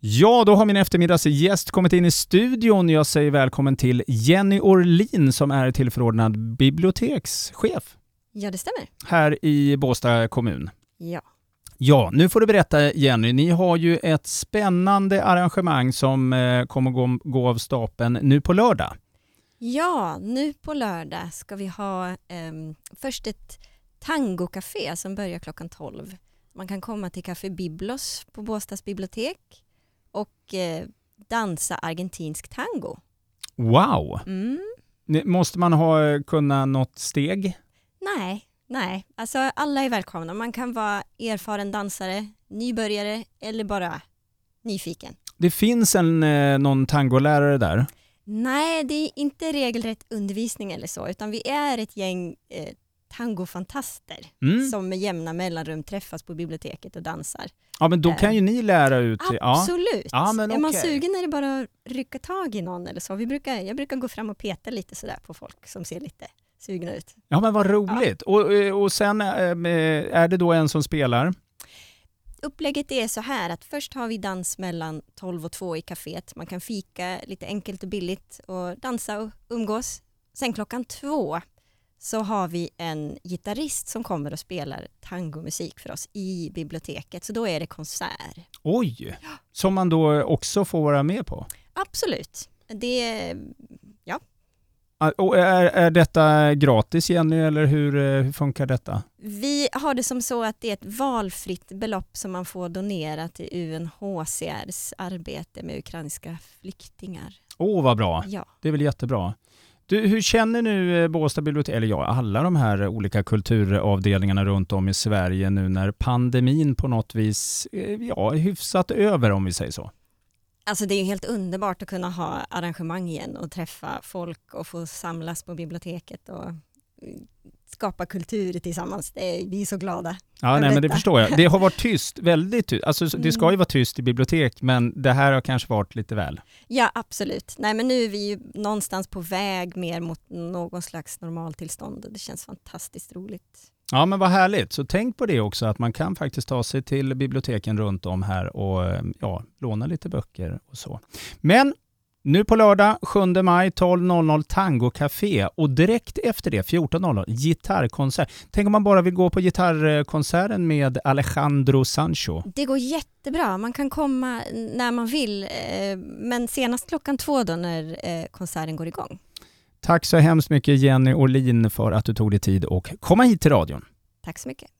Ja, då har min eftermiddagsgäst kommit in i studion. Jag säger välkommen till Jenny Orlin som är tillförordnad bibliotekschef Ja, det stämmer. här i Båstad kommun. Ja. Ja, nu får du berätta Jenny, ni har ju ett spännande arrangemang som eh, kommer gå, gå av stapeln nu på lördag. Ja, nu på lördag ska vi ha ehm, först ett tangocafé som börjar klockan 12. Man kan komma till Café Biblos på Båstads bibliotek och eh, dansa argentinsk tango. Wow! Mm. Måste man ha kunnat något steg? Nej, nej, alltså alla är välkomna. Man kan vara erfaren dansare, nybörjare eller bara nyfiken. Det finns en, eh, någon tangolärare där. Nej, det är inte regelrätt undervisning eller så, utan vi är ett gäng eh, tangofantaster Mm. som med jämna mellanrum träffas på biblioteket och dansar. Ja, men då kan ju ni lära ut. Ja. Absolut! Ja, men Är man sugen är det bara att rycka tag i någon eller så. Vi brukar, jag brukar gå fram och peta lite sådär på folk som ser lite sugna ut. ja, men vad roligt. Och, eh, och sen eh, är det då en som spelar. Upplägget är så här att först har vi dans mellan 12 och 2 i kaféet. Man kan fika lite enkelt och billigt och dansa och umgås. Sen klockan två så har vi en gitarrist som kommer och spelar tangomusik för oss i biblioteket. Så då är det konsert. Oj! Som man då också får vara med på. Absolut. Det, Ah, Och är, är detta gratis Jenny, eller hur, eh, hur funkar detta? vi har det som så att det är ett valfritt belopp som man får donera till UNHCRs arbete med ukrainska flyktingar. Åh, vad bra. Ja. Det är väl jättebra. Du, hur känner nu eh, Båstad bibliotek, eller ja, alla de här olika kulturavdelningarna runt om i Sverige nu när pandemin på något vis, eh, ja, är hyfsat över om vi säger så? Alltså det är ju helt underbart att kunna ha arrangemang igen och träffa folk och få samlas på biblioteket och eh, skapa kultur tillsammans. Är, vi är så glada. Ja, nej, men det förstår jag. Det har varit tyst, väldigt tyst. Alltså, det ska ju Mm. vara tyst i bibliotek, men det här har kanske varit lite väl. Ja, absolut. Nej, men nu är vi ju någonstans på väg mer mot någon slags normaltillstånd och det känns fantastiskt roligt. Ja, men vad härligt. Så tänk på det också, att man kan faktiskt ta sig till biblioteken runt om här och ja, låna lite böcker och så. Men nu på lördag 7 maj 12.00 Tango Café och direkt efter det 14.00 gitarrkonsert. Tänk om man bara vill gå på gitarrkonserten med Alejandro Sancho. Det går jättebra. Man kan komma när man vill, eh, men senast klockan två då när eh, konserten går igång. Tack så hemskt mycket Jenny Orlin för att du tog dig tid och komma hit till radion. Tack så mycket.